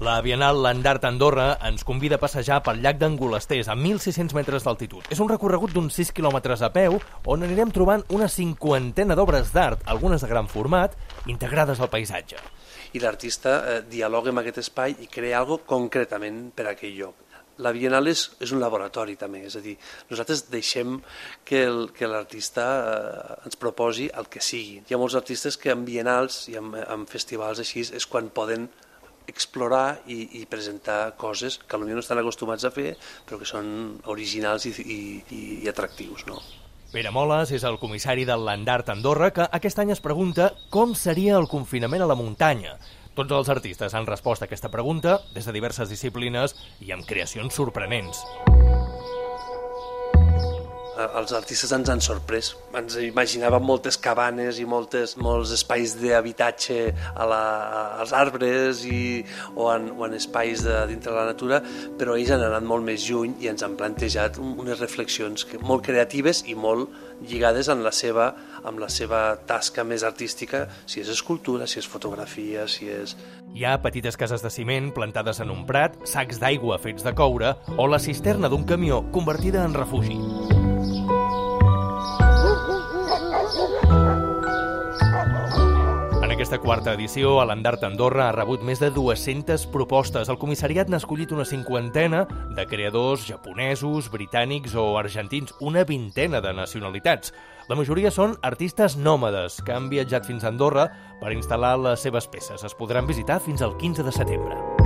La Bienal Landart Andorra ens convida a passejar pel llac d'Angolesters a 1.600 metres d'altitud. És un recorregut d'uns 6 quilòmetres a peu on anirem trobant una cinquantena d'obres d'art, algunes de gran format, integrades al paisatge. I l'artista eh, dialoga amb aquest espai i crea alguna concretament per a aquell lloc. La Bienal és, és un laboratori també, és a dir, nosaltres deixem que l'artista eh, ens proposi el que sigui. Hi ha molts artistes que en bienals i en, en festivals així és quan poden explorar i, i presentar coses que potser no estan acostumats a fer, però que són originals i, i, i atractius. No? Pere Moles és el comissari del Landart Andorra que aquest any es pregunta com seria el confinament a la muntanya. Tots els artistes han respost a aquesta pregunta des de diverses disciplines i amb creacions sorprenents els artistes ens han sorprès. Ens imaginàvem moltes cabanes i moltes, molts espais d'habitatge als arbres i, o, en, o en espais de, dintre la natura, però ells han anat molt més lluny i ens han plantejat unes reflexions que, molt creatives i molt lligades amb la seva amb la seva tasca més artística, si és escultura, si és fotografia, si és... Hi ha petites cases de ciment plantades en un prat, sacs d'aigua fets de coure o la cisterna d'un camió convertida en refugi. Aquesta quarta edició, a l'Andart Andorra ha rebut més de 200 propostes. El comissariat n'ha escollit una cinquantena de creadors japonesos, britànics o argentins, una vintena de nacionalitats. La majoria són artistes nòmades que han viatjat fins a Andorra per instal·lar les seves peces. Es podran visitar fins al 15 de setembre.